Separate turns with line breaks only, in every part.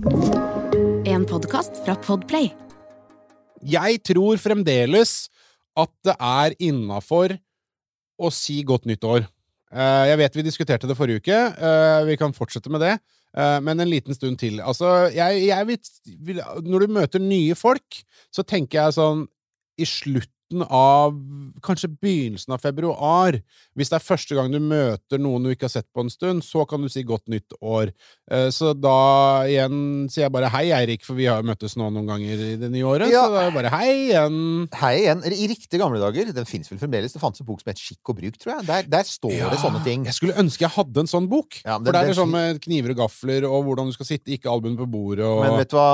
En podkast fra Podplay.
Jeg tror fremdeles at det er innafor å si godt nytt år. Eh, Jeg vet vi diskuterte det forrige uke. eh, Vi kan fortsette med det. eh, Men en liten stund til. Altså, jeg, jeg vil, Når du møter nye folk, så tenker jeg sånn I slutten av Kanskje begynnelsen av februar. Hvis det er første gang du møter noen du ikke har sett på en stund, så kan du si godt nytt år. Eh, Så da igjen sier jeg bare hei, Eirik, for vi har jo møttes nå noen ganger i det nye året.
Ja.
Så da er det bare hei igjen.
Hei igjen. I riktige gamle dager, den fins vel fremdeles, det fantes en bok som het Skikk og bruk, tror jeg. Der, der står det sånne ting.
Jeg skulle ønske jeg hadde en sånn bok.
Ja, men
for
der
det er
det
sånn med kniver og gafler, og hvordan du skal sitte, ikke albuen på bordet og
Men vet du hva,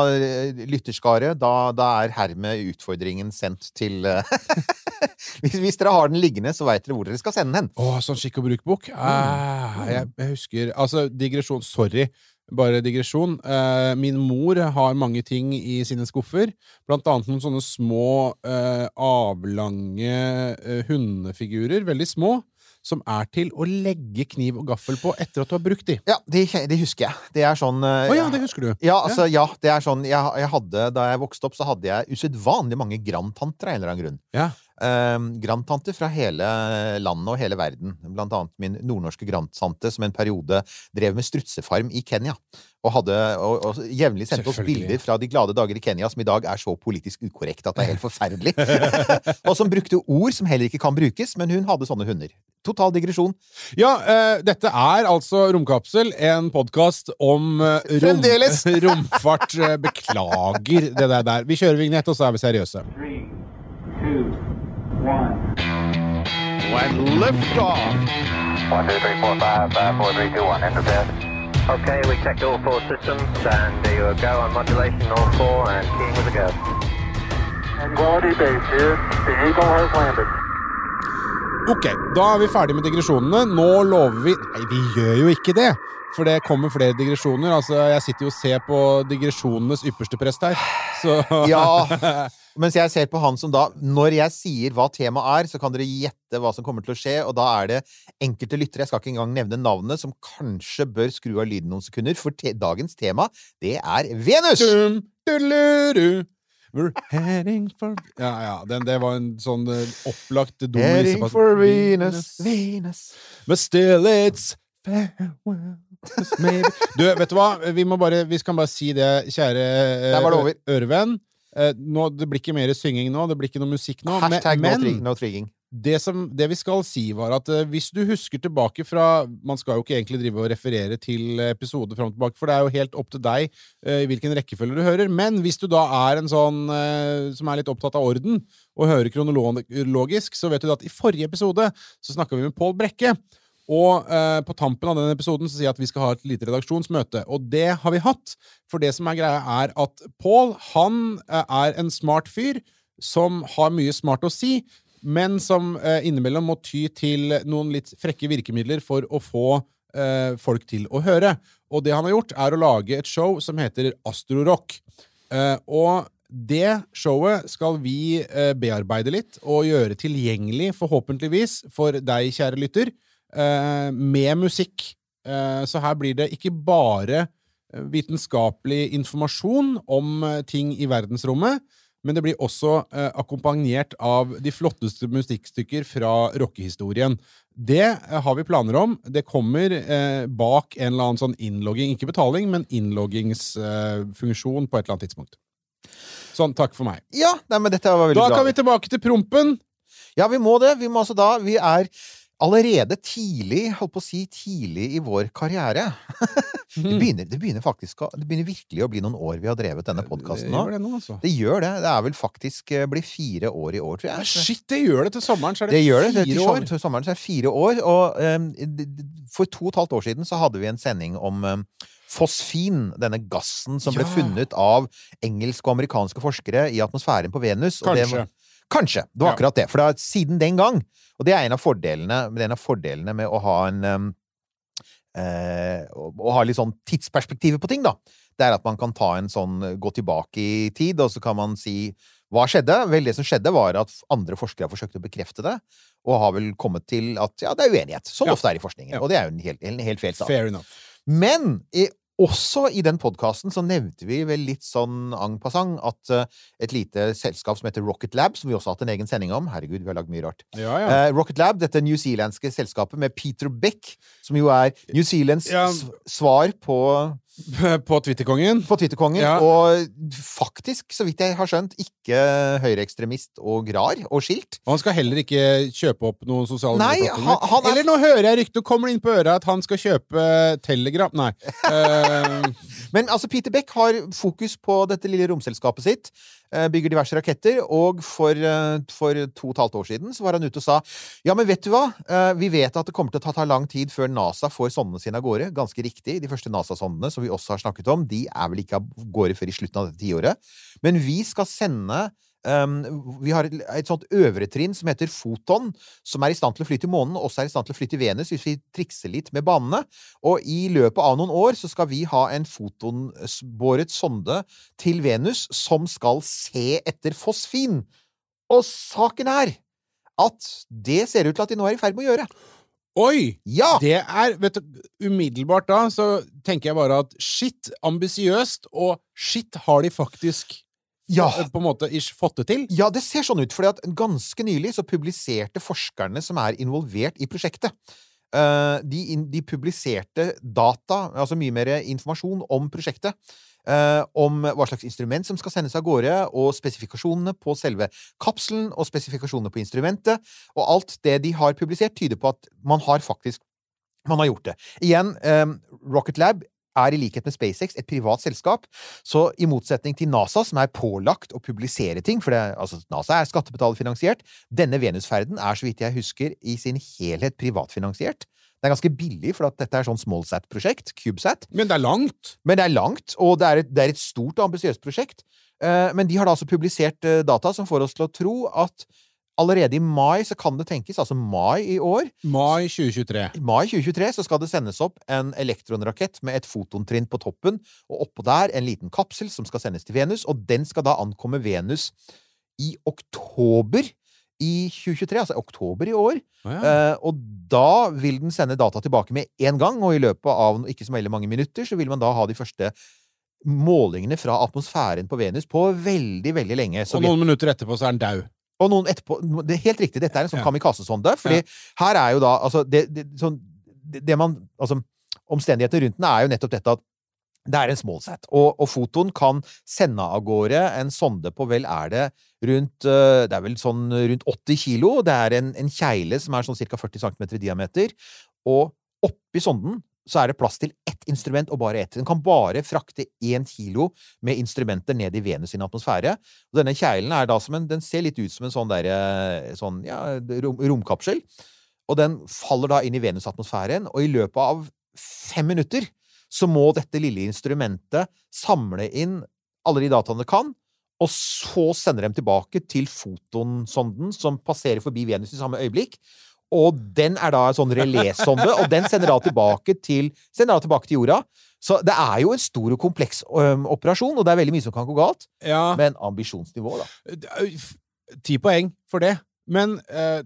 lytterskaret, da, da er hermed utfordringen sendt til eh, hvis, hvis dere har den liggende, så veit dere hvor dere skal sende den.
Å, sånn skikk og bruk-bok.
Mm.
Ah, jeg, jeg husker Altså, digresjon. Sorry. Bare digresjon. Eh, min mor har mange ting i sine skuffer. Blant annet noen sånne små, eh, avlange eh, hundefigurer. Veldig små. Som er til å legge kniv og gaffel på etter at du har brukt de.
Ja, det, de husker jeg. Det er sånn
Å oh, ja, det husker du.
Ja, altså, ja, det er sånn jeg, jeg hadde, Da jeg vokste opp, så hadde jeg usedvanlig mange grandtanter av en eller annen grunn.
Ja.
Eh, grandtanter fra hele landet og hele verden. Blant annet min nordnorske grandtante som en periode drev med strutsefarm i Kenya. Og, hadde, og, og jevnlig sendte oss bilder fra de glade dager i Kenya som i dag er så politisk ukorrekt at det er helt forferdelig. og som brukte ord som heller ikke kan brukes, men hun hadde sånne hunder. Total digresjon.
Ja, uh, dette er altså Romkapsel, en podkast om uh, rom, romfart. Eh, Beklager det der, der. Vi kjører vignett, og så er vi seriøse.
Three, two, one.
When liftoff.
One, two, three, four, five, five, four, three, two, one. Enter bed.
Okay, we checked all four systems, and there you go on modulation, all four, and keying with a go.
Quality base here. The Eagle has landed.
Ok, da er vi ferdig med digresjonene. Nå lover vi Nei, vi gjør jo ikke det! For det kommer flere digresjoner. Altså, Jeg sitter jo og ser på digresjonenes ypperste prest her. Så
Ja, mens jeg ser på han som da Når jeg sier hva temaet er, så kan dere gjette hva som kommer til å skje, og da er det enkelte lyttere, jeg skal ikke engang nevne navnet, som kanskje bør skru av lyden noen sekunder, for te dagens tema, det er Venus!
Dum, dudelu, We're heading for Ja, ja. Den, det var en sånn eh, opplagt dum
Heading for Venus, Venus
But still it's farewell. Du, vet du hva? Vi må bare Vi kan bare si det, kjære
Der var det over.
ørevenn. Eh, nå, det blir ikke mer synging nå, det blir ikke noe musikk nå.
Hashtag
men
no trigging.
det, som, det vi skal si, var at uh, hvis du husker tilbake fra Man skal jo ikke egentlig drive og referere til episoder fram og tilbake, for det er jo helt opp til deg uh, i hvilken rekkefølge du hører. Men hvis du da er en sånn uh, som er litt opptatt av orden, og hører kronologisk, så vet du at i forrige episode så snakka vi med Pål Brekke. Og eh, på tampen av den episoden så sier jeg at vi skal ha et lite redaksjonsmøte. Og det har vi hatt. For det som er greia, er at Paul han eh, er en smart fyr som har mye smart å si, men som eh, innimellom må ty til noen litt frekke virkemidler for å få eh, folk til å høre. Og det han har gjort, er å lage et show som heter Astrorock. Eh, og det showet skal vi eh, bearbeide litt og gjøre tilgjengelig, forhåpentligvis, for deg, kjære lytter, med musikk. Eh, så her blir det ikke bare eh, vitenskapelig informasjon om eh, ting i verdensrommet, men det blir også eh, akkompagnert av de flotteste musikkstykker fra rockehistorien. Det eh, har vi planer om. Det kommer eh, bak en eller annen sånn innlogging, ikke betaling, men innloggingsfunksjon på et eller annet tidspunkt. Sånn, takk for meg.
Ja, nei, men dette var veldig
Da
bra.
kan vi tilbake til prompen.
Ja, vi må det. Vi må altså da Vi er allerede tidlig, holdt på å si tidlig i vår karriere. det, begynner, det begynner faktisk Det begynner virkelig å bli noen år vi har drevet denne podkasten nå.
det altså.
Det gjør det. Det er vel faktisk eh, blir fire år i år, tror jeg.
shit, det gjør det til sommeren, så er det,
Det gjør det. Til,
fire år.
til sommeren så er det fire år. Og d- for to og et halvt år siden så hadde vi en sending om um, fosfin, denne gassen som ble funnet av engelske og amerikanske forskere i atmosfæren på Venus.
Kanskje.
Kanskje. Det var akkurat det. For er siden den gang Og det er en av fordelene, er en av fordelene med å ha en um, eh, å, ha litt sånn tidsperspektivet på ting, da. Det er at man kan ta en sånn gå tilbake i tid, og så kan man si hva skjedde? Vel, det som skjedde, var at andre forskere har forsøkt å bekrefte det, og har vel kommet til at ja, det er uenighet. Som
Ja.
ofte er i forskningen.
Ja.
Og det er jo en helt, en helt feil sak.
Fair enough.
Men i også i den podkasten så nevnte vi vel litt sånn en passant at eh, et lite selskap som heter Rocket Lab, som vi også har hatt en egen sending om Herregud, vi har lagd mye rart.
Ja, ja.
Eh, Rocket Lab, dette newzealandske selskapet med Peter Beck, som jo er New Zealands
Ja.
svar på
På Twitterkongen.
på Twitterkongen,
Ja.
og faktisk, så vidt jeg har skjønt, ikke høyreekstremist og rar og skilt.
Og han skal heller ikke kjøpe opp noen sosiale
Nei, han- han er-
Eller nå hører jeg ryktet, kommer det inn på øret at han skal kjøpe Telegram Nei. uh...
Men altså, Peter Beck har fokus på dette lille romselskapet sitt. Eh, Bygger diverse raketter. Og for, eh, for to og et halvt år siden så var han ute og sa Ja, men vet du hva? Eh, Vi vet at det kommer til å ta, lang tid før NASA får sondene sine av gårde. Ganske riktig. De første NASA-sondene som vi også har snakket om, de er vel ikke av gårde før i slutten av dette tiåret. Men vi skal sende um, vi har et, et sånt øvre trinn som heter Foton, som er i stand til å fly til månen, og også er i stand til å fly til Venus hvis vi trikser litt med banene. Og i løpet av noen år så skal vi ha en fotonbåret sonde til Venus som skal se etter fosfin. Og saken er at det ser ut til at de nå er i ferd med å gjøre.
oi!
Ja!
Det er vet du, Umiddelbart da så tenker jeg bare at shit, ambisiøst, og shit, har de faktisk
Ja.
eh, på en måte ish fått det til?
Ja, det ser sånn ut, at ganske nylig så publiserte forskerne som er involvert i prosjektet, uh, de, de publiserte data, altså mye mer informasjon om prosjektet. Uh, om hva slags instrument som skal sendes av gårde, og spesifikasjonene på selve kapselen, og spesifikasjonene på instrumentet. Og alt det de har publisert, tyder på at man har faktisk man har gjort det. Igjen, um, Rocket Lab er i likhet med SpaceX et privat selskap, så i motsetning til NASA, som er pålagt å publisere ting, for det, altså, NASA er skattebetalerfinansiert, denne Venusferden er, så vidt jeg husker, i sin helhet privatfinansiert. Det er ganske billig, for dette er sånn smallsat-prosjekt, CubeSat,
Men det er langt!
men det er langt, og det er et, det er et stort og ambisiøst prosjekt. Eh, Men de har da altså publisert eh, data som får oss til å tro at allerede i mai så kan det tenkes, altså mai i år,
Mai 2023.
i mai 2023 så skal det sendes opp en elektronrakett med et fotontrinn på toppen, og oppå der en liten kapsel som skal sendes til Venus, og den skal da ankomme Venus i oktober i 2023, altså oktober i år.
Oh, ja.
Eh, og da vil den sende data tilbake med en gang, og i løpet av ikke så veldig mange minutter så vil man da ha de første målingene fra atmosfæren på Venus på veldig, veldig lenge. Så
og
vi-
noen minutter etterpå så er den daud.
Og noen etterpå Det er helt riktig, dette er en sånn
Ja.
kamikaze-sonde. Fordi her er jo da Altså, det, det, sånn, det, det man Altså, omstendighetene rundt den er jo nettopp dette at det er en smallsat, og, og foton kan sende av gårde en sonde på vel er det rundt eh, Det er vel sånn rundt 80 kilo. Det er en, en kjegle som er sånn ca. 40 cm i diameter. Og oppi sonden så er det plass til ett instrument, og bare ett. Den kan bare frakte én kilo med instrumenter ned i Venus sin atmosfære. Og denne kjeglen er da som en Den ser litt ut som en sånn der, sånn, ja, rom, romkapsel. Og den faller da inn i Venus-atmosfæren, og i løpet av fem minutter så må dette lille instrumentet samle inn alle de dataene det kan, og så sender dem tilbake til fotonsonden som passerer forbi Venus i samme øyeblikk. Og den er da en sånn relésonde, og den sender da tilbake til, da tilbake til jorda. Så det er jo en stor og kompleks øhm, operasjon, og det er veldig mye som kan gå galt.
Ja.
Men ambisjonsnivået, da.
F- Ti poeng for det. Men eh,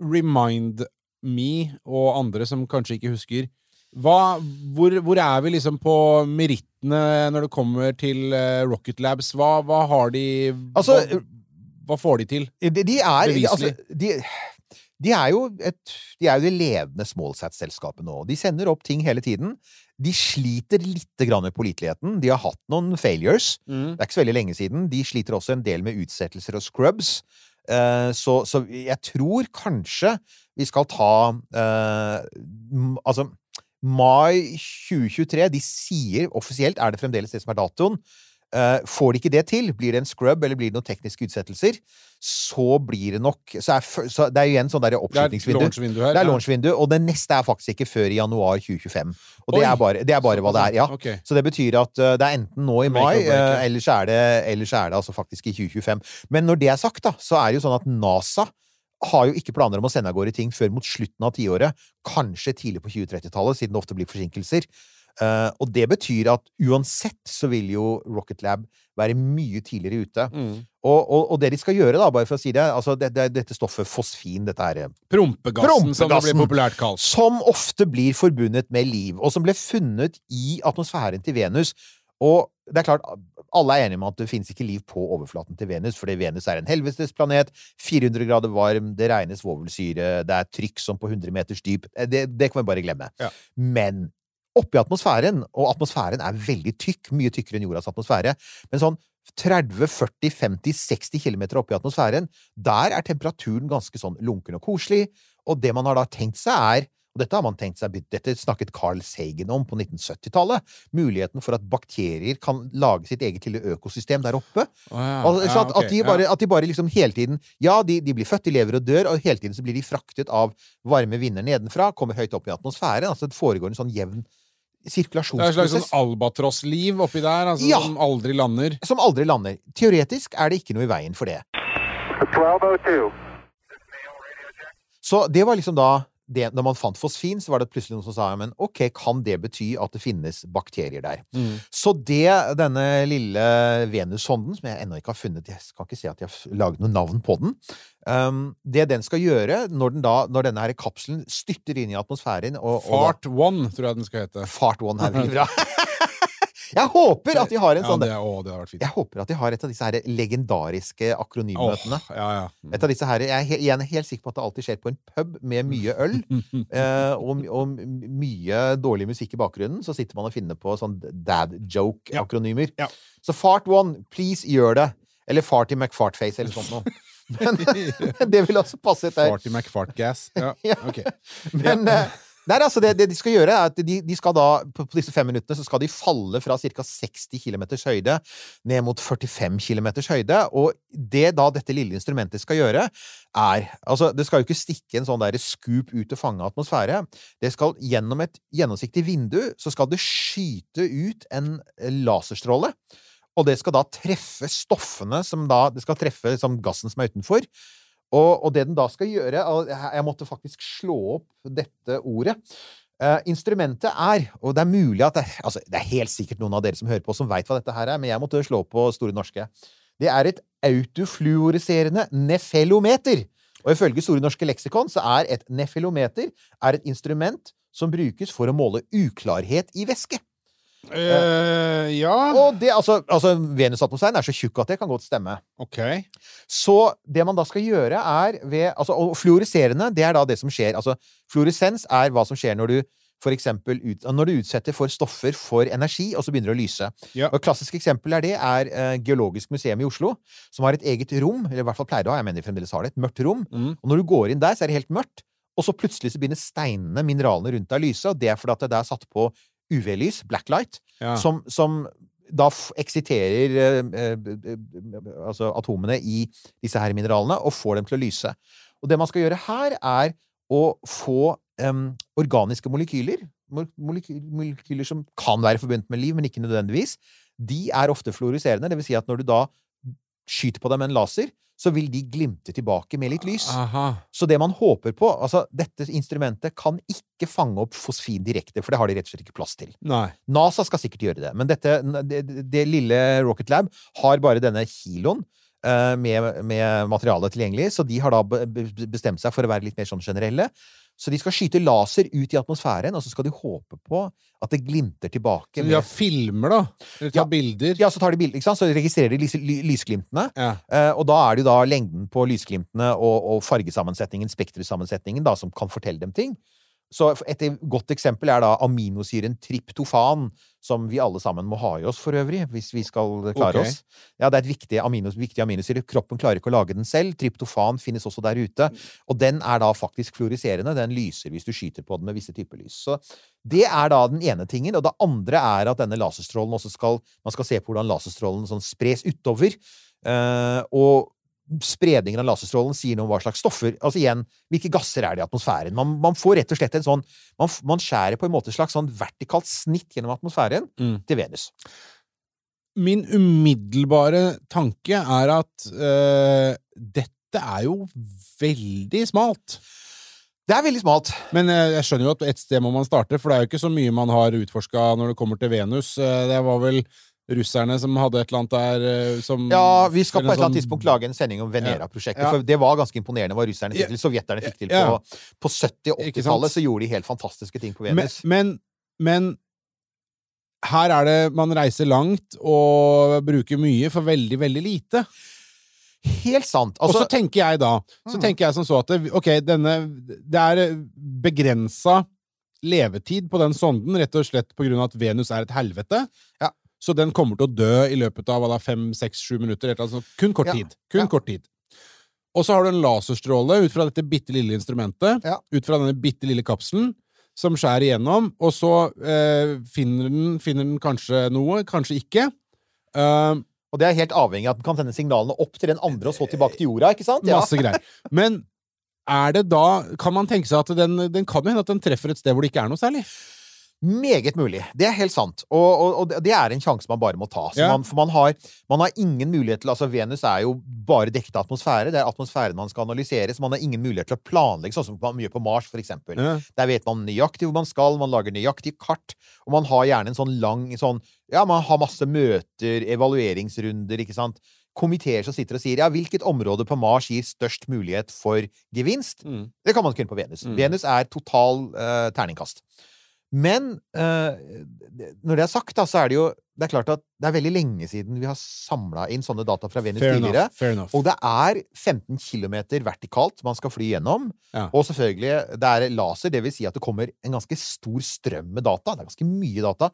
remind me og andre som kanskje ikke husker hva, hvor, hvor er vi liksom på merittene når det kommer til eh, Rocket Labs? Hva, hva har de
Altså,
hva, hva får de til?
De, de er
Beviselig.
altså, de, de er jo et De er jo det ledende Smallsat-selskapet nå. De sender opp ting hele tiden. De sliter litt med påliteligheten. De har hatt noen failures. Det er ikke så veldig lenge siden. De sliter også en del med utsettelser og scrubs. Uh, så, så jeg tror kanskje vi skal ta uh, Altså, mai 2023 De sier offisielt, er det fremdeles det som er datoen. Eh, får de ikke det til, blir det en scrub eller blir det noen tekniske utsettelser, så blir det nok Så er, så det er jo igjen sånn der
Det er
oppskytingsvindu.
launchvindu her.
Det er launchvindu, og det neste er faktisk ikke før i januar 2025. Og det er bare, det er bare hva det er. ja.
Okay.
Så det betyr at uh, det er enten nå i mai,
ja.
uh, ellers, er det, ellers er det altså faktisk i 2025. Men når det er sagt, da, så er det jo sånn at NASA har jo ikke planer om å sende av gårde ting før mot slutten av tiåret. Kanskje tidlig på 2030-tallet, siden det ofte blir forsinkelser. Eh, og det betyr at uansett så vil jo Rocket Lab være mye tidligere ute.
Mm.
Og, og, og det de skal gjøre, da, bare for å si det, altså det, det, dette stoffet fosfin, dette her
Prompegassen, som det blir populært kalt.
som ofte blir forbundet med liv, og som ble funnet i atmosfæren til Venus. Og det er klart, alle er enige om at det finnes ikke liv på overflaten til Venus, fordi Venus er en helvetesplanet, 400 grader varm, det regnes svovelsyre, det er trykk som på 100 meters dyp. Eh, Det, det kan vi bare glemme.
Ja.
Men oppi atmosfæren, og atmosfæren er veldig tykk, mye tykkere enn jordas atmosfære, men sånn 30, 40, 50, 60 km oppi atmosfæren, der er temperaturen ganske sånn lunken og koselig, og det man har da tenkt seg er og dette har man tenkt seg, dette snakket Carl Sagen om på 1970-tallet. Muligheten for at bakterier kan lage sitt eget lille økosystem der oppe.
Oh, ja.
Altså,
Ja,
at, at, de bare, at de bare liksom hele tiden Ja, de, de blir født, de lever og dør, og hele tiden så blir de fraktet av varme vinder nedenfra, kommer høyt opp i atmosfæren. Altså det foregår en sånn jevn
Det er et slags
sirkulasjonsprosess
sånn albatrossliv oppi der, altså,
Ja.
som aldri lander.
som aldri lander. Teoretisk er det ikke noe i veien for det.
1202.
Så det var liksom da det, Når man fant fosfin, så var det plutselig noen som sa men ok, kan det bety at det finnes bakterier der?
Mm.
Så det denne lille Venus-sonden, som jeg ennå ikke har funnet Jeg kan ikke se at jeg har laget noe navn på den. Um, det den skal gjøre når, den da, når denne her kapselen styrter inn i atmosfæren og, og da-
Fart One, tror jeg den skal hete.
Fart One er veldig bra. jeg håper at de har en
Ja,
sånn
det, å, det har vært fint.
Jeg håper at de har et av disse her legendariske akronymøtene.
Oh, ja, ja. Mm.
Et av disse her, Jeg er igjen helt sikker på at det alltid skjer på en pub med mye øl eh, og, og mye dårlig musikk i bakgrunnen. Så sitter man og finner på sånn dad joke-akronymer.
Ja.
Så Fart One, please gjør det! Eller Farty McFartface eller sånt noe. Men det vil også passe der.
Farty McFartgas. Ja,
Ja.
ok.
Men eh, nei, altså, det, det de skal gjøre, er at de, de skal da, på, disse fem minuttene, så skal de falle fra ca. 60 km høyde ned mot 45 km høyde. Og det da dette lille instrumentet skal gjøre, er Altså, det skal jo ikke stikke en sånn der skup ut og fange atmosfære. Det skal gjennom et gjennomsiktig vindu, så skal det skyte ut en laserstråle. Og det skal da treffe stoffene som da Det skal treffe liksom, gassen som er utenfor. Og, og det den da skal gjøre Jeg måtte faktisk slå opp dette ordet. Uh, instrumentet er, og det er mulig at det, altså, det er helt sikkert noen av dere som hører på, som veit hva dette her er, men jeg måtte slå opp på Store norske. Det er et autofluoriserende nefelometer. Og ifølge Store norske leksikon så er et nefelometer er et instrument som brukes for å måle uklarhet i væske.
Eh, ja,
Og det, altså, altså Venusatmosfæren er så tjukk at det kan godt stemme.
ok.
Så det man da skal gjøre, er ved altså, Og fluoriserende, det er da det som skjer. Altså, fluoresens er hva som skjer når du for eksempel ut, når du utsetter for stoffer for energi, og så begynner det å lyse.
Ja.
Og Et klassisk eksempel er det er uh, Geologisk museum i Oslo, som har et eget rom, eller i hvert fall pleier å ha, jeg mener de fremdeles har det, et mørkt rom.
Mm.
Og når du går inn der, så er det helt mørkt, og så plutselig så begynner steinene, mineralene rundt deg, å lyse, og det er fordi at det er satt på UV-lys, blacklight,
Ja.
som, som da eksiterer eh, eh, altså atomene i disse her mineralene og får dem til å lyse. Og det man skal gjøre her, er å få em, organiske molekyler, mo- molekyler som kan være forbundet med liv, men ikke nødvendigvis. De er ofte fluoriserende, det vil si at når du da skyter på dem med en laser, så vil de glimte tilbake med litt lys.
Aha.
Så det man håper på Altså, dette instrumentet kan ikke fange opp fosfin direkte, for det har de rett og slett ikke plass til.
Nei.
NASA skal sikkert gjøre det, men dette, det, det lille Rocket Lab har bare denne kiloen med, med materiale tilgjengelig, så de har da be- be- bestemt seg for å være litt mer sånn generelle. Så de skal skyte laser ut i atmosfæren, og så skal de håpe på at det glimter tilbake.
Så de har filmer, da? Eller tar
Ja.
bilder?
ja, så tar de bilder, ikke sant? Så registrerer de lys, lysglimtene.
Ja.
Eh, og da er det jo da lengden på lysglimtene og, og fargesammensetningen, spektersammensetningen, da, som kan fortelle dem ting. Så et godt eksempel er da aminosyren triptofan, som vi alle sammen må ha i oss for øvrig, hvis vi skal klare
okay.
oss. Ja, det er et viktig, aminos, viktig aminosyre. Kroppen klarer ikke å lage den selv. Triptofan finnes også der ute. Og den er da faktisk fluoriserende. Den lyser hvis du skyter på den med visse typer lys. Så det er da den ene tingen. Og det andre er at denne laserstrålen også skal Man skal se på hvordan laserstrålen sånn spres utover. Uh, og spredningen av laserstrålen sier noe om hva slags stoffer Altså igjen, hvilke gasser er det i atmosfæren? Man, man får rett og slett en sånn Man, man skjærer på en måte et slags sånn vertikalt snitt gjennom atmosfæren
Mm.
til Venus.
Min umiddelbare tanke er at øh, dette er jo veldig smalt.
Det er veldig smalt.
Men eh, jeg skjønner jo at et sted må man starte, for det er jo ikke så mye man har utforska når det kommer til Venus. Eh, Det var vel russerne som hadde et eller annet der eh, som
Ja, vi skal på et eller annet
sånn-
tidspunkt lage en sending om Venera-prosjektet.
Ja.
For det var ganske imponerende hva russerne fikk til. Sovjeterne fikk til på, på 70- og 80-tallet. Så gjorde de helt fantastiske ting på Venus.
men, men her er det Man reiser langt og bruker mye for veldig, veldig lite.
Helt sant.
og
Altså,
så tenker jeg da Så
Mm.
tenker jeg som så at det, ok, denne Det er begrensa levetid på den sonden, rett og slett på grunn av at Venus er et helvete.
Ja.
Så den kommer til å dø i løpet av da, fem, seks, sju minutter. Altså. Kun kort tid. Kun kort tid. Og så har du en laserstråle ut fra dette bitte lille instrumentet, ut fra denne bitte lille kapselen, som skjærer igjennom, og så eh, finner, den, finner den kanskje noe, kanskje ikke. Uh,
og det er helt avhengig av at den kan sende signalene opp til den andre og så tilbake til jorda. ikke sant? Ja.
Masse greier. Men er det da Kan man tenke seg at den, den kan hende at den treffer et sted hvor det ikke er noe særlig?
Meget mulig. Det er helt sant. Og, og, og det er en sjanse man bare må ta.
Ja.
man, for man har, man har ingen mulighet til Altså, Venus er jo bare dekket av atmosfære. Det er atmosfæren man skal analysere, så man har ingen mulighet til å planlegge, sånn som man gjør på Mars, for eksempel.
Ja.
Der vet man nøyaktig hvor man skal, man lager nøyaktige kart, og man har gjerne en sånn lang sånn Ja, man har masse møter, evalueringsrunder, ikke sant. Komiteer som sitter og sier ja, hvilket område på Mars gir størst mulighet for gevinst?
Mm.
Det kan man kunne på Venus.
Mm.
Venus er total uh, terningkast. Men eh, når det er sagt, da, så er det jo Det er klart at det er veldig lenge siden vi har samla inn sånne data fra Venus
Fair
tidligere.
enough.
Og det er 15 km vertikalt man skal fly gjennom.
Ja.
Og selvfølgelig, det er laser, det vil si at det kommer en ganske stor strøm med data. Det er ganske mye data.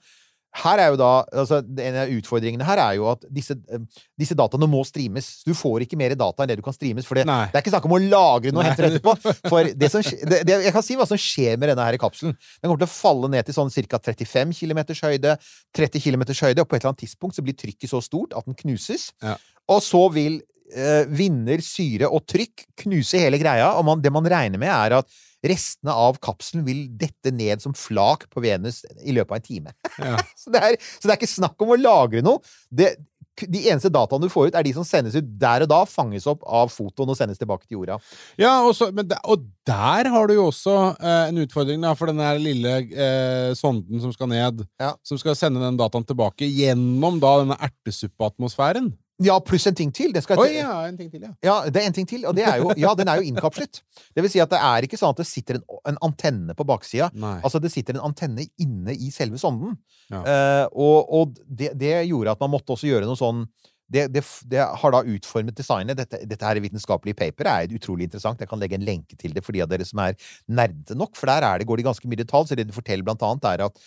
Her er jo da, altså En av utfordringene her er jo at disse, eh, disse dataene må streames. Du får ikke mer data enn det du kan streames. For det, det er ikke snakk om å lagre noe og
Nei.
hente det etterpå. For det som, det, det, jeg kan si hva som skjer med denne her kapselen. Den kommer til å falle ned til sånn ca. 35 km høyde, 30 km høyde, og på et eller annet tidspunkt så blir trykket så stort at den knuses.
Ja.
Og så vil eh, vinder, syre og trykk knuse hele greia, og man, det man regner med, er at restene av kapselen vil dette ned som flak på Venus i løpet av en time.
Ja.
Så det, er, så det er ikke snakk om å lagre noe. Det, de eneste dataene du får ut, er de som sendes ut der og da, fanges opp av fotoen og sendes tilbake til jorda.
Ja, og, så, men der, og der har du jo også eh, en utfordring, da, for den der lille eh, sonden som skal ned,
Ja.
som skal sende den dataen tilbake gjennom da denne ertesuppeatmosfæren.
Ja, pluss en ting til. Den skal
Oi, ja, en ting til, ja.
Ja, det er en ting til, og det er jo Ja, den er jo innkapslet. Det vil si at det er ikke sånn at det sitter en, en antenne på baksida. Altså, det sitter en antenne inne i selve sonden.
Ja.
Eh, og og det, det gjorde at man måtte også gjøre noe sånn det, det, det har da utformet designet. Dette, dette her vitenskapelige paperet er utrolig interessant. Jeg kan legge en lenke til det for de av dere som er nerdete nok, for der er det, går det ganske mye detalj. Så det du forteller blant annet, er at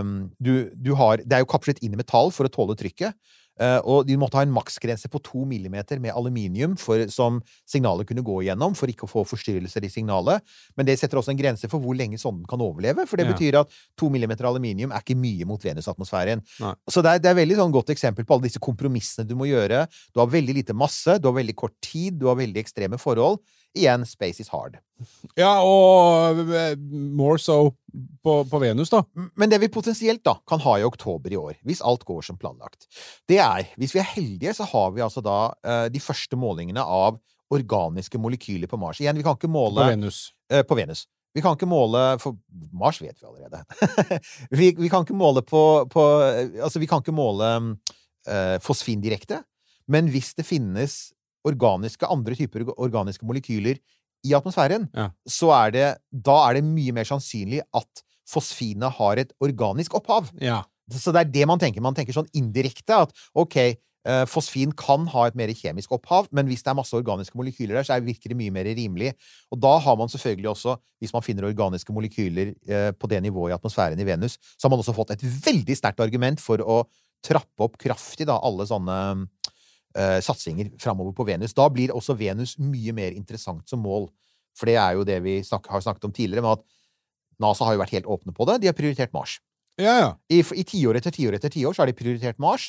um, du, du har Det er jo kapslet inn i metall for å tåle trykket. Eh, og de måtte ha en maksgrense på to millimeter med aluminium for, som signalet kunne gå igjennom, for ikke å få forstyrrelser i signalet. Men det setter også en grense for hvor lenge sonden kan overleve. For det
Ja.
betyr at to millimeter aluminium er ikke mye mot Venusatmosfæren.
Nei.
Så det er, det er veldig sånn godt eksempel på alle disse kompromissene du må gjøre. Du har veldig lite masse, du har veldig kort tid, du har veldig ekstreme forhold. Igjen, space is hard.
Ja, og eh, more so på, på Venus, da.
Men det vi potensielt da kan ha i oktober i år, hvis alt går som planlagt, det er Hvis vi er heldige, så har vi altså da eh, de første målingene av organiske molekyler på Mars. Igjen, vi kan ikke måle På
Venus.
eh, på Venus. Vi kan ikke måle For Mars vet vi allerede. vi, vi kan ikke måle på, på Altså, vi kan ikke måle eh, fosfin direkte. Men hvis det finnes organiske, andre typer organiske molekyler i atmosfæren,
Ja.
så er det Da er det mye mer sannsynlig at fosfinet har et organisk opphav.
Ja.
Så det er det man tenker. Man tenker sånn indirekte at ok, eh, fosfin kan ha et mer kjemisk opphav, men hvis det er masse organiske molekyler der, så er- virker det mye mer rimelig. Og da har man selvfølgelig også, hvis man finner organiske molekyler eh, på det nivået i atmosfæren i Venus, så har man også fått et veldig sterkt argument for å trappe opp kraftig da, alle sånne eh, satsinger framover på Venus. Da blir også Venus mye mer interessant som mål. For det er jo det vi snak har snakket om tidligere, med at NASA har jo vært helt åpne på det. De har prioritert Mars.
Ja, ja.
I, I tiår etter tiår etter tiår så har de prioritert Mars.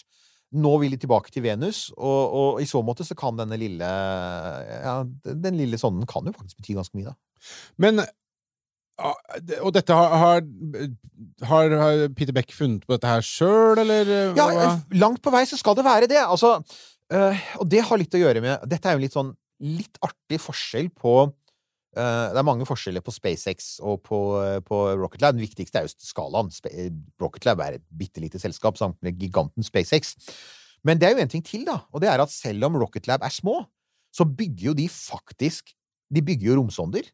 Nå vil de tilbake til Venus, og, og i så måte så kan denne lille ja, Den lille sonden kan jo faktisk bety ganske mye, da.
Men ah, Og dette har, har, har, Peter Beck funnet på dette her sjøl, eller? eh,
Ja, langt på vei så skal det være det. Altså, øh, og det har litt å gjøre med Dette er jo litt sånn litt artig forskjell på uh, det er mange forskjeller på SpaceX og på, uh, på Rocket Lab. Den viktigste er jo skalaen. Eh, Rocket Lab er et bitte lite selskap sammen med giganten SpaceX. Men det er jo en ting til, da, og det er at selv om Rocket Lab er små, så bygger jo de faktisk De bygger jo romsonder.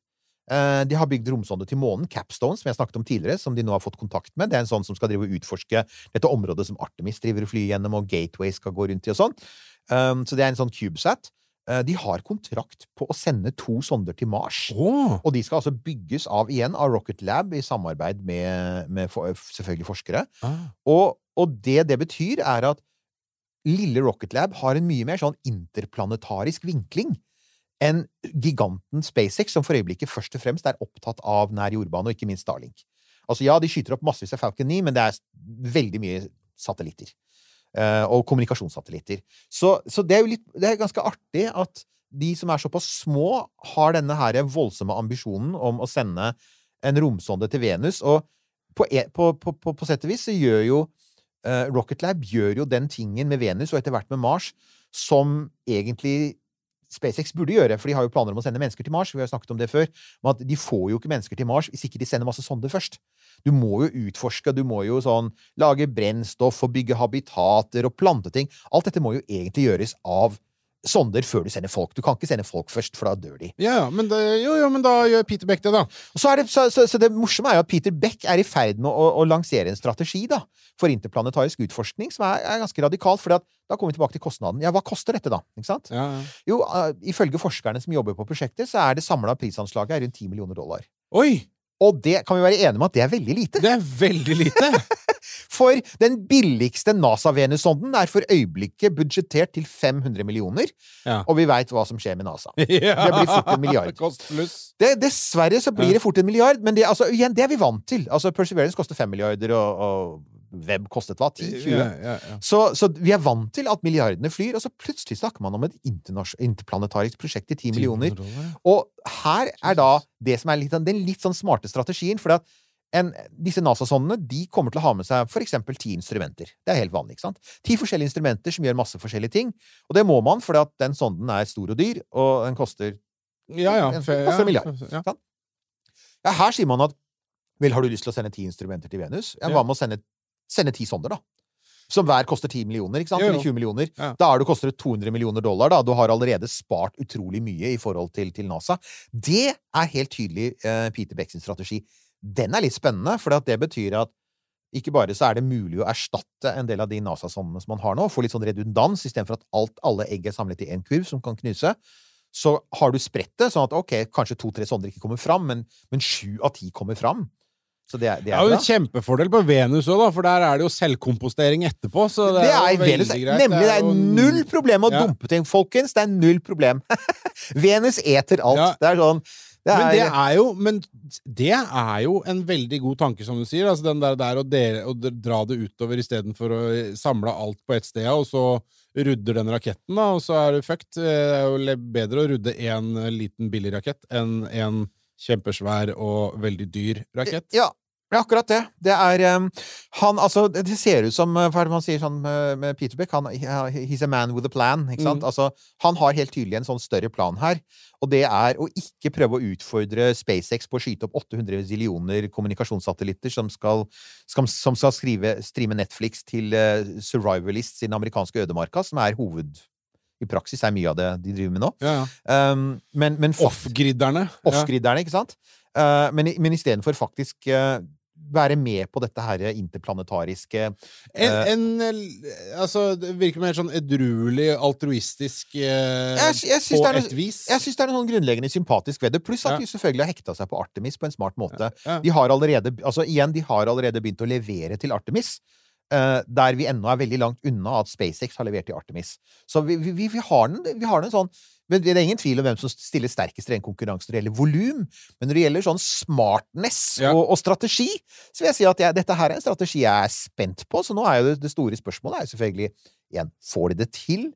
Eh, De har bygd romsonde til månen, Capstone, som jeg snakket om tidligere, som de nå har fått kontakt med. Det er en sånn som skal drive og utforske dette området som Artemis driver og flyr gjennom, og Gateway skal gå rundt i og sånn. Um, så det er en sånn CubeSat. Eh, De har kontrakt på å sende to sonder til Mars.
Oh.
Og de skal altså bygges av igjen av Rocket Lab i samarbeid med, med for, selvfølgelig forskere.
Ah.
Og, og det det betyr, er at lille Rocket Lab har en mye mer sånn interplanetarisk vinkling enn giganten SpaceX, som for øyeblikket først og fremst er opptatt av nær jordbane, og ikke minst Starlink. Altså ja, de skyter opp massevis av Falcon 9, men det er veldig mye satellitter. eh, og kommunikasjonssatellitter. Så, så det er jo litt Det er ganske artig at de som er såpass små, har denne her voldsomme ambisjonen om å sende en romsonde til Venus. Og på, e- på, på, på, sett og vis så gjør jo eh, Rocket Lab gjør jo den tingen med Venus, og etter hvert med Mars, som egentlig SpaceX burde gjøre, for de har jo planer om å sende mennesker til Mars. Vi har jo snakket om det før. Men at de får jo ikke mennesker til Mars hvis ikke de sender masse sonder først. Du må jo utforske, du må jo sånn lage brennstoff og bygge habitater og plante ting. Alt dette må jo egentlig gjøres av sonder før du sender folk. Du kan ikke sende folk først, for da dør de.
Ja, men det, jo, jo, men da gjør Peter Beck det, da.
Så, er det, så, så, så det morsomme er jo at Peter Beck er i ferd med å, å lansere en strategi da, for interplanetarisk utforskning som er, er ganske radikal. For da kommer vi tilbake til kostnaden. Ja, hva koster dette, da? Ikke sant?
Ja, ja.
Jo, uh, ifølge forskerne som jobber på prosjektet, så er det samla prisanslaget er rundt 10 millioner dollar.
Oi!
Og det kan vi være enige om at det er veldig lite.
Det er veldig lite!
For den billigste NASA-Venus-sonden er for øyeblikket budsjettert til 500 millioner.
Ja.
Og vi veit hva som skjer med NASA.
ja.
Det blir fort en milliard. Det, dessverre så blir det fort en milliard, men det, altså, igjen, det er vi vant til. Altså, Perseverance koster 5 milliarder, og, og Web kostet hva? 10-20?
Ja, ja, ja.
Så, så vi er vant til at milliardene flyr, og så plutselig snakker man om et interplanetarisk prosjekt til 10 millioner. Og her er da det som er litt, sånn- den litt sånn smarte strategien, for at en, disse NASA-sondene de kommer til å ha med seg eksempel ti instrumenter. Det er helt vanlig. ikke sant? Ti forskjellige instrumenter som gjør masse forskjellige ting. Og det må man, for at den sonden er stor og dyr, og den koster
Ja, ja.
Den koster en milliard.
Ja.
Ja, her sier man at Vel, har du lyst til å sende ti instrumenter til Venus? Ja. Hva med å sende, sende ti sonder, da? Som hver koster 10 millioner, ikke sant?
Jo, jo.
Eller 20 millioner.
Ja.
Da er det koster det 200 millioner dollar, da. Du har allerede spart utrolig mye i forhold til, til NASA. Det er helt tydelig uh, Peter Becks strategi. Den er litt spennende, for det betyr at ikke bare så er det mulig å erstatte en del av de NASA-sondene som man har nå, få litt sånn redundans, istedenfor at alt, alle egg er samlet i én kurv som kan knuse. Så har du spredt det, sånn at ok, kanskje to-tre sonder ikke kommer fram, men, men sju av ti kommer fram. Så det er, det
Det
er
jo
bra.
en kjempefordel på Venus òg, for der er det jo selvkompostering etterpå. Så det,
Det
er,
er
veldig
Venus.
greit.
Nemlig, det er null problem å
Ja.
dumpe ting, folkens. Det er null problem. Venus eter alt.
Ja.
Det er sånn det
Men det er jo Men det er jo en veldig god tanke, som du sier. Altså den der, der å, dele, å dra det utover istedenfor å samle alt på ett sted, og så rudder den raketten, da, og så er du fucked. Det er jo bedre å rudde én liten billig rakett enn en kjempesvær og veldig dyr rakett.
Ja, det er akkurat det. Det er Han, altså, det ser ut som uh, Hva er det man sier sånn med, med Peter Beck? Han, he's a man with a plan, ikke sant?
Mm.
Altså, han har helt tydelig en sånn større plan her, og det er å ikke prøve å utfordre SpaceX på å skyte opp 800 zillioner kommunikasjonssatellitter som skal, skal, som skal skrive, streame Netflix til uh, Survivalists i den amerikanske ødemarka, som er hoved... I praksis er mye av det de driver med nå.
Ja, ja.
Um, men, men
Off-gridderne.
Off-gridderne, ikke sant? Uh, men, men istedenfor faktisk eh, være med på dette her interplanetariske
En, en eh, Altså, det virker mer sånn edruelig, altruistisk eh,
Jeg, jeg
på et
noe-
vis.
jeg syns det er noe grunnleggende sympatisk ved det. Pluss at
Ja.
de selvfølgelig har hekta seg på Artemis på en smart måte.
Ja.
De har allerede altså igjen, de har allerede begynt å levere til Artemis. eh, der vi ennå er veldig langt unna at SpaceX har levert til Artemis. Så vi, vi, vi, vi har den, vi har den sånn men Det er ingen tvil om hvem som stiller sterkest i den konkurransen når det gjelder volum. Men når det gjelder sånn smartness
Ja.
og, og strategi, så vil jeg si at jeg, dette her er en strategi jeg er spent på. Så nå er jo det, det store spørsmålet er jo selvfølgelig igjen, får de det til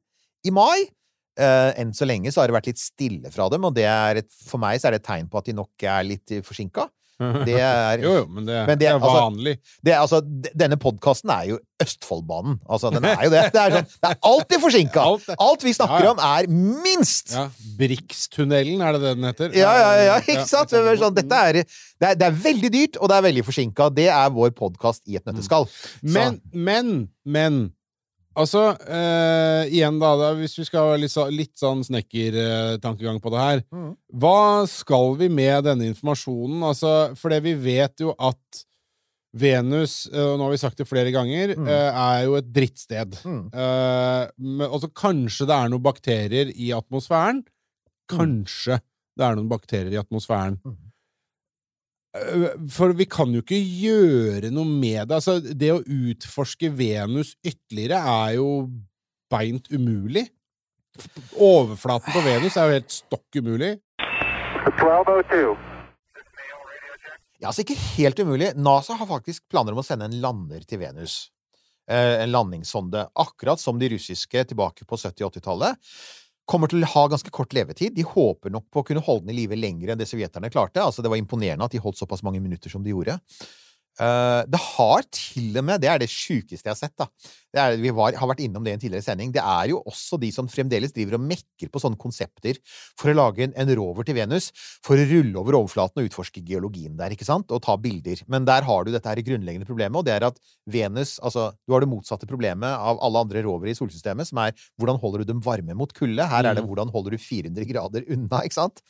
i mai? Uh, enn så lenge så har det vært litt stille fra dem, og det er et, for meg så er det et tegn på at de nok er litt forsinka. Det er,
Jo, jo, men det,
Men det-
det er
altså-
vanlig.
det er altså, denne podkasten er jo Østfoldbanen. Altså, den er jo det. Det er, sånn, det er alltid forsinka!
Alt
Alt vi snakker
Ja, ja.
om, er minst!
ja. Brikstunnelen, er det det den heter?
Ja, ja, ja, ikke sant? Det er, sånn, dette er, det, er, det er veldig dyrt, og det er veldig forsinka. Det er vår podkast i et nøtteskall.
Men, men, men Altså, eh, igjen da, da, hvis vi skal ha litt, litt sånn snekkertankegang på det her
mm.
Hva skal vi med denne informasjonen? Altså, for det vi vet jo at Venus, eh, og nå har vi sagt det flere ganger,
Mm.
eh, er jo et drittsted.
Mm.
Eh, men, altså, kanskje det er noen bakterier i atmosfæren? Kanskje det er noen bakterier i atmosfæren. Eh, For vi kan jo ikke gjøre noe med det. Altså, det å utforske Venus ytterligere er jo beint umulig. Overflaten på Venus er jo helt stokk umulig.
1202.
Ja, altså ikke helt umulig. NASA har faktisk planer om å sende en lander til Venus. Eh, en landingssonde. Akkurat som de russiske tilbake på 70- og 80-tallet. Kommer til å ha ganske kort levetid. De håper nok på å kunne holde den i live lenger enn det sovjeterne klarte. Altså, det var imponerende at de holdt såpass mange minutter som de gjorde. Eh, det har til og med Det er det sjukeste jeg har sett. da. Det er, vi var, har vært innom det i en tidligere sending. Det er jo også de som fremdeles driver og mekker på sånne konsepter for å lage en, en rover til Venus, for å rulle over overflaten og utforske geologien der, ikke sant, og ta bilder. Men der har du dette her grunnleggende problemet, og det er at Venus Altså, du har det motsatte problemet av alle andre rovere i solsystemet, som er hvordan holder du dem varme mot kulde? Her er det hvordan holder du 400 grader unna, ikke sant?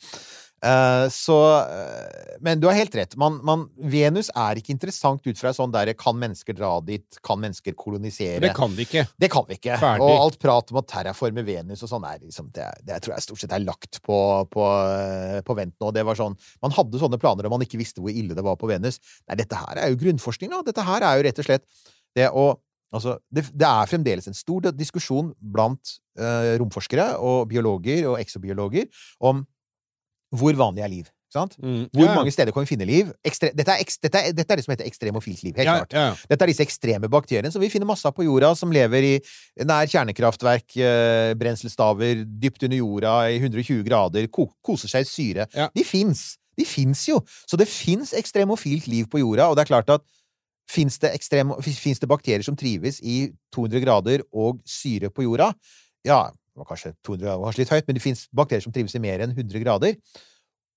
Eh, så eh, Men du har helt rett. Man, man, Venus er ikke interessant ut fra sånn der Kan mennesker dra dit? Kan mennesker kolonisere?
Det kan vi ikke.
Det kan vi ikke.
Ferdig.
Og alt prat om å terraforme Venus og sånn er liksom det, det tror jeg stort sett er lagt på, på, eh, på vent nå. Det var sånn Man hadde sånne planer og man ikke visste hvor ille det var på Venus. Nei, dette her er jo grunnforskning, da. Dette her er jo rett og slett det å Altså, det, det er fremdeles en stor diskusjon blant eh, romforskere og biologer og eksobiologer om hvor vanlig er liv.
Mm.
Hvor
Ja,
mange steder kan vi finne liv? Ekstre, dette, er, dette, er, dette er det som heter ekstremofilt liv. Helt
ja,
klart.
ja.
Dette er disse ekstreme bakteriene som vi finner masse av på jorda, som lever i nær kjernekraftverk, eh, brenselstaver, dypt under jorda i 120 grader, ko koser seg i syre. De fins! De fins jo! Så det fins ekstremofilt liv på jorda, og det er klart at fins det, det bakterier som trives i 200 grader og syre på jorda? Ja, det var kanskje 200 grader, kanskje litt høyt, men det fins bakterier som trives i mer enn 100 grader.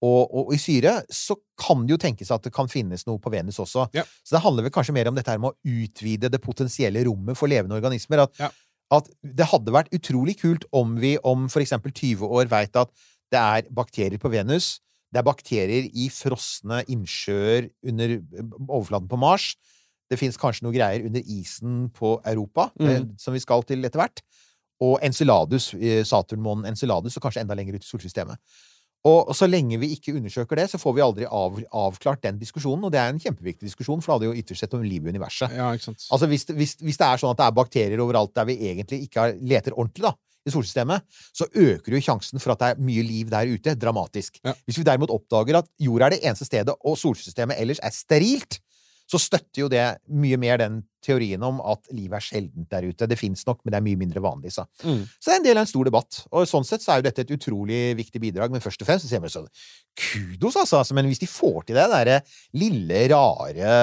Og, og, og i syre så kan det jo tenkes at det kan finnes noe på Venus også.
Ja.
Så det handler vel kanskje mer om dette her med å utvide det potensielle rommet for levende organismer. At,
Ja.
at det hadde vært utrolig kult om vi om for eksempel 20 år veit at det er bakterier på Venus, det er bakterier i frosne innsjøer under eh, overflaten på Mars, det fins kanskje noe greier under isen på Europa,
Mm.
eh, som vi skal til etter hvert, og Enceladus, eh, Saturnmånen Enceladus, og kanskje enda lenger ut i solsystemet. Og så lenge vi ikke undersøker det, så får vi aldri av, avklart den diskusjonen, og det er en kjempeviktig diskusjon, for det hadde jo ytterst sett om liv i universet.
ja.
Altså hvis, hvis, hvis det er sånn at det er bakterier overalt der vi egentlig ikke leter ordentlig, da, i solsystemet, så øker jo sjansen for at det er mye liv der ute, dramatisk.
Ja.
Hvis vi derimot oppdager at jorda er det eneste stedet, og solsystemet ellers er sterilt, så støtter jo det mye mer den teorien om at livet er sjeldent der ute. Det fins nok, men det er mye mindre vanlig, så.
Mm.
Så det er en del av en stor debatt. Og sånn sett så er jo dette et utrolig viktig bidrag, men først og fremst så ser vi sånn Kudos, altså! altså men hvis de får til det, derre lille, rare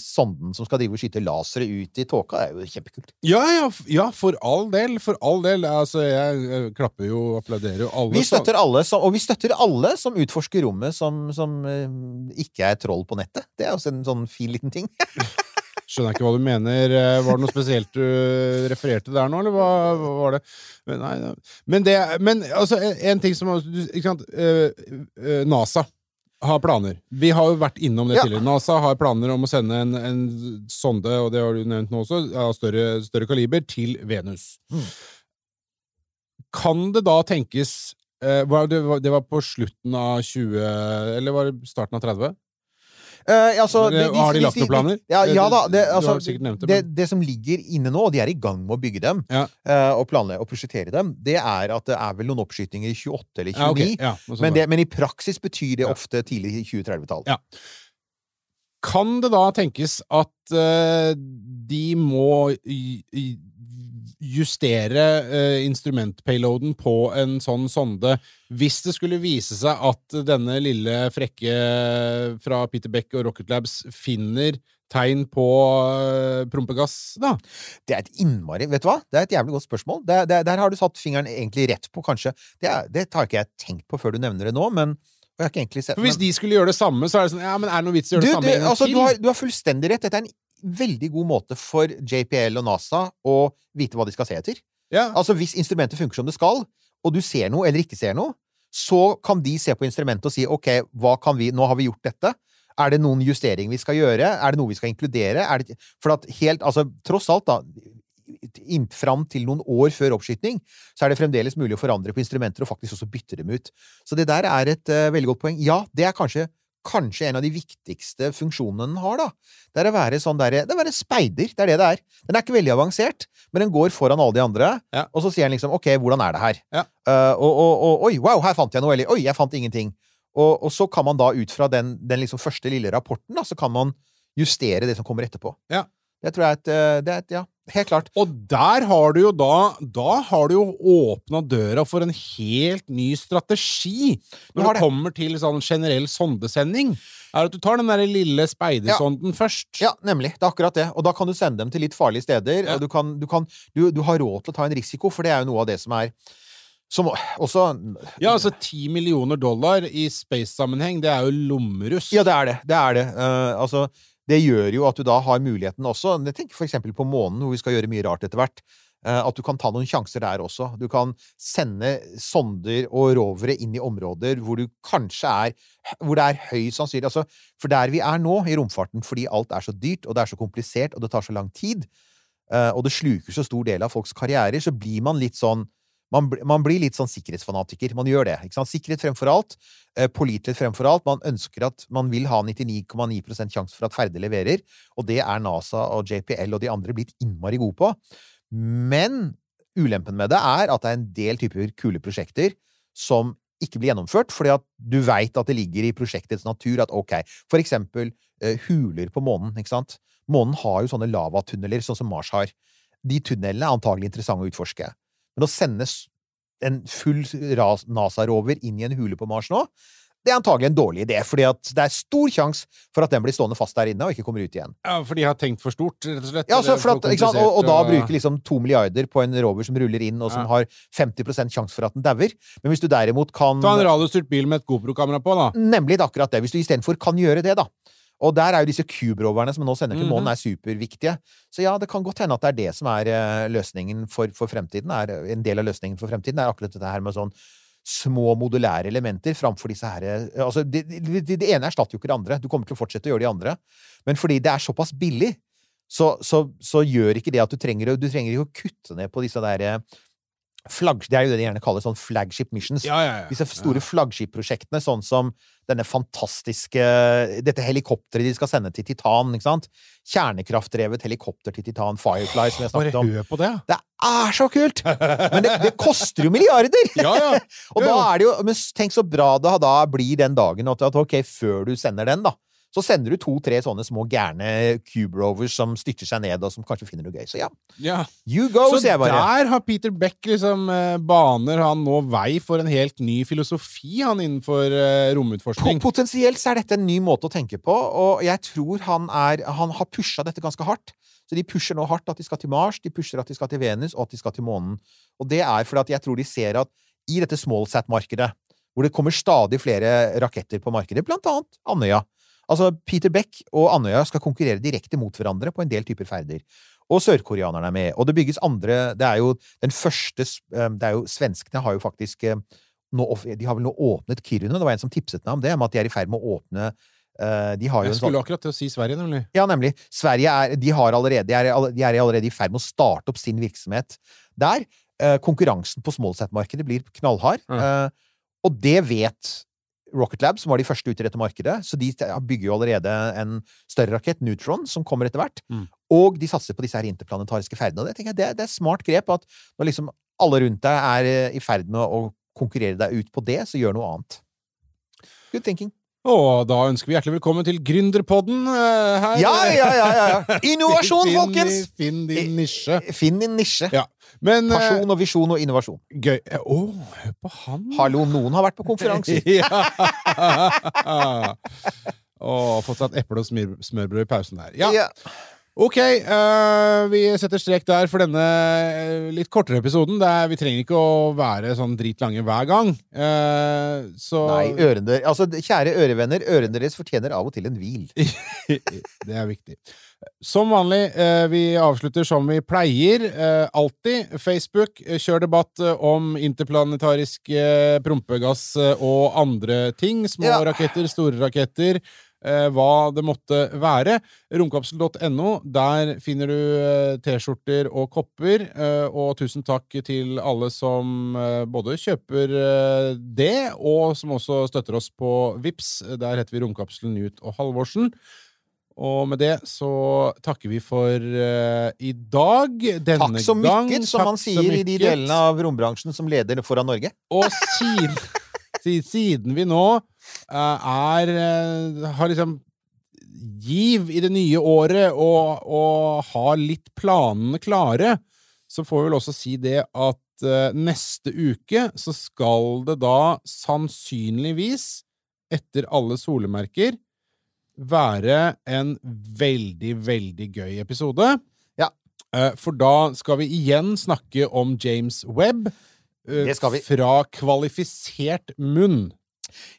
sonden som skal drive og skyte lasere ut i tåka, det er jo kjempekult.
Ja, ja, ja, for all del. For all del. Altså, jeg eh, klapper jo og applauderer jo alle.
Vi støtter alle som, og vi støtter alle som utforsker rommet som, som eh, ikke er troll på nettet. Det er også en sånn fin liten ting.
Skjønner ikke hva du mener. Eh, Var det noe spesielt du refererte der nå, eller hva, hva var det? Men, nei, nei. men det Men altså, en, ting som sant? Eh, eh, NASA har planer. Vi har jo vært innom det
Ja.
tidligere. NASA har planer om å sende en, en sonde, og det har du nevnt nå også, av større, større kaliber, til Venus.
Mm.
Kan det da tenkes var det, var, det var på slutten av 20 Eller var det starten av 30?
Eh, altså,
Men, de, har de lagt noen planer?
Ja, ja da. Det, altså,
det,
det, det som ligger inne nå, og de er i gang med å bygge dem
Ja.
uh, og planlegge og prosjektere dem, det er at det er vel noen oppskytinger i 28 eller 29.
Ja, okay.
Men, det, men i praksis betyr det ofte tidlig 2030-tall.
Ja. Kan det da tenkes at uh, de må i, y- justere uh, instrumentpayloaden på en sånn sonde hvis det skulle vise seg at denne lille frekke fra Peter Beck og Rocket Labs finner tegn på uh, prompegass, da?
Det er et innmari Vet du hva? Det er et jævlig godt spørsmål. Det, det, der har du satt fingeren egentlig rett på, kanskje. Det, det har ikke jeg tenkt på før du nevner det nå, men jeg har ikke egentlig sett
For Hvis de skulle gjøre det samme, så er det sånn Ja, men er det noe vits i å gjøre
du,
det samme
du, altså, du, har, du har fullstendig rett. Dette er en veldig god måte for JPL og NASA å vite hva de skal se etter.
Ja.
Altså, hvis instrumentet funker som det skal, og du ser noe eller ikke ser noe, så kan de se på instrumentet og si OK, hva kan vi Nå har vi gjort dette. Er det noen justering vi skal gjøre? Er det noe vi skal inkludere? Er det, for at helt Altså, tross alt, da inn, Fram til noen år før oppskyting, så er det fremdeles mulig å forandre på instrumenter og faktisk også bytte dem ut. Så det der er et uh, veldig godt poeng. Ja, det er kanskje Kanskje en av de viktigste funksjonene den har, da. Det er å være sånn der, det er å være speider. Det er det det er. Den er ikke veldig avansert, men den går foran alle de andre,
Ja.
og så sier den liksom OK, hvordan er det her?
Ja.
Uh, og, og, og oi, wow, her fant jeg noe, eller oi, jeg fant ingenting. Og, og så kan man da ut fra den, den liksom første lille rapporten, da, så kan man justere det som kommer etterpå.
Ja.
Det tror jeg et, eh, det et Ja, helt klart.
Og der har du jo da Da har du jo åpna døra for en helt ny strategi når det
det.
kommer til sånn generell sondesending. Er at du tar den der lille speidersonden først.
Ja, nemlig. Det er akkurat det. Og da kan du sende dem til litt farlige steder,
Ja.
du, kan, du, kan, du, du har råd til å ta en risiko, for det er jo noe av det som er som også
Ja, altså ti millioner dollar i space-sammenheng, det er jo lommerusk.
Ja, det er det. Det er det. Uh, altså, det gjør jo at du da har muligheten også Jeg tenker for eksempel på månen, hvor vi skal gjøre mye rart etter hvert. eh, at du kan ta noen sjanser der også. Du kan sende sonder og rovere inn i områder hvor du kanskje er Hvor det er høy sannsynlig altså, For der vi er nå i romfarten, fordi alt er så dyrt, og det er så komplisert, og det tar så lang tid, eh, og det sluker så stor del av folks karrierer, så blir man litt sånn man, man blir litt sånn sikkerhetsfanatiker. Man gjør det. ikke sant? Sikkerhet fremfor alt. Eh, pålitelighet fremfor alt. Man ønsker at man vil ha 99,9% sjanse for at Ferde leverer, og det er NASA og JPL og de andre blitt innmari gode på. Men ulempen med det er at det er en del typer kule prosjekter som ikke blir gjennomført, fordi at du veit at det ligger i prosjektets natur at ok, for eksempel uh, huler på månen, ikke sant? Månen har jo sånne lavatunneler, sånn som Mars har. De tunnelene er antagelig interessante å utforske. Men å sende en full NASA-rover inn i en hule på Mars nå, det er antagelig en dårlig idé, fordi det er stor sjanse for at den blir stående fast der inne og ikke kommer ut igjen.
Ja, for de har tenkt for stort, rett og slett.
Ja,
altså,
for at? Og, og da
komplisert,
bruke liksom to milliarder på en rover som ruller inn, og som
Ja.
har 50% sjanse for at den dauer. Men hvis du derimot kan
Ta en radiostyrt bil med et GoPro-kamera på, da.
Nemlig akkurat det. Hvis du istedenfor kan gjøre det, da. Og der er jo disse Cube-roverne som nå sender til
Mhm.
månen, er superviktige. Så ja, det kan godt hende at det er det som er eh, løsningen for, for fremtiden. Er, en del av løsningen for fremtiden er akkurat dette her med sånn små modulære elementer framfor disse her eh, Altså, det, det, det ene erstatter jo ikke det andre. Du kommer til å fortsette å gjøre de andre. Men fordi det er såpass billig, så, så, så gjør ikke det at du trenger Du trenger ikke å kutte ned på disse der eh, flagg... Det er jo det de gjerne kaller sånn flagship missions.
Ja, ja, ja.
Disse store flaggskipprosjektene, sånn som denne fantastiske Dette helikopteret de skal sende til Titan, ikke sant? Kjernekraftdrevet helikopter til Titan, Firefly, som jeg snakket om.
hør på det.
Det er så kult! Men det, det koster jo milliarder!
Ja, ja.
Og da er det jo Men tenk så bra det da blir den dagen at, at ok, før du sender den, da, så sender du to-tre sånne små gærne cube rovers som styrter seg ned, og som kanskje finner noe gøy. Så ja,
ja.
you go,
Så
sier jeg bare.
der har Peter Beck liksom eh, baner han nå vei for en helt ny filosofi han innenfor eh, romutforskning.
Potensielt så er dette en ny måte å tenke på, og jeg tror han er Han har pusha dette ganske hardt. Så de pusher nå hardt at de skal til Mars, de pusher at de skal til Venus, og at de skal til månen. Og det er fordi at jeg tror de ser at i dette smallsat-markedet, hvor det kommer stadig flere raketter på markedet, blant annet Andøya Altså, Peter Beck og Andøya skal konkurrere direkte mot hverandre på en del typer ferder. Og sørkoreanerne er med. Og det bygges andre Det er jo den første eh, Det er jo Svenskene har jo faktisk eh, nå, De har vel nå åpnet Kiruna. Det var en som tipset meg om det, om at de er i ferd med å åpne eh, De har jo
Jeg skulle akkurat til å si Sverige, nemlig.
ja, nemlig. Sverige er, de har allerede, de er, de er allerede i ferd med å starte opp sin virksomhet der. Konkurransen på smallset-markedet blir knallhard.
Mm.
Og det vet Rocket Lab, som var de første ute i dette markedet. Så de bygger jo allerede en større rakett, Neutron, som kommer etter hvert.
Mm.
Og de satser på disse her interplanetariske ferdene. Det jeg det, det er smart grep at når liksom alle rundt deg er eh, i ferd med å konkurrere deg ut på det, så gjør noe annet. Good thinking.
Og da ønsker vi hjertelig velkommen til Gründerpodden eh, her.
Ja, ja, ja! ja. Innovasjon,
Finn-
folkens!
Finn din nisje.
Finn din nisje.
Ja. Men eh,
Pasjon og visjon og innovasjon.
gøy Å, hør på han!
Hallo, noen har vært på konferanser.
ja. Og fått seg et eple og smørbrød i pausen der. Ja,
Ja.
Ok. uh, vi setter strek der for denne uh, litt kortere episoden. Er, vi trenger ikke å være sånn dritlange hver gang. Uh, så
Nei, ørene Altså, kjære ørevenner, ørene deres fortjener av og til en hvil.
det er viktig. Som vanlig, vi avslutter som vi pleier. Alltid. Facebook, kjør debatt om interplanetarisk prompegass og andre ting. Små
Ja.
raketter, store raketter. Eh, hva det måtte være. Romkapsel.no. Der finner du eh, T-skjorter og kopper. Eh, og tusen takk til alle som både kjøper det, og som også støtter oss på Vips. Der heter vi Romkapselen Newt og Halvorsen. Og med det så takker vi for uh, i dag. Denne
Takk så
gang.
mykket, som man sier i de delene av rombransjen som leder foran Norge.
Og siden, siden vi nå er eh, Har liksom giv i det nye året og, og har litt planene klare, så får vi vel også si det at eh, neste uke så skal det da sannsynligvis, etter alle solemerker, være en veldig, veldig gøy episode.
Ja.
Eh, For da skal vi igjen snakke om James Webb. eh. Fra kvalifisert munn.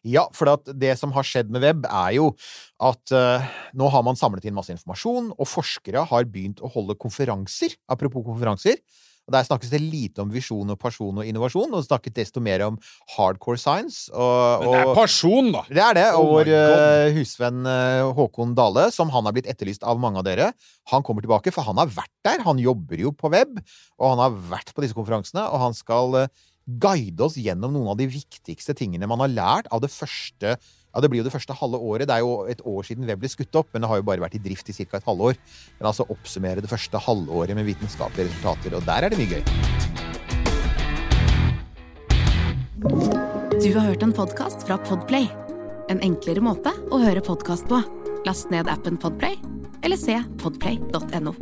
Ja, for det som har skjedd med web, er jo at uh, nå har man samlet inn masse informasjon, og forskere har begynt å holde konferanser. Apropos konferanser. Og Der snakkes det lite om visjon og person og innovasjon, og snakket desto mer om hardcore science. Og,
Men det er
og,
person, da!
det er det. Og
Oh
vår eh, husvenn eh, Håkon Dale, som han har blitt etterlyst av mange av dere, han kommer tilbake, for han har vært der. Han jobber jo på web, og han har vært på disse konferansene, og han skal eh, guide oss gjennom noen av de viktigste tingene man har lært av det første ja, Det blir jo det første halve året. Det er jo et år siden web ble skutt opp, men det har jo bare vært i drift i ca. et halvår. Men altså oppsummere det første halvåret med vitenskapelige resultater, og der er det mye gøy.
Du har hørt en podkast fra Podplay. En enklere måte å høre podkast på. Last ned appen Podplay, eller se podplay.no.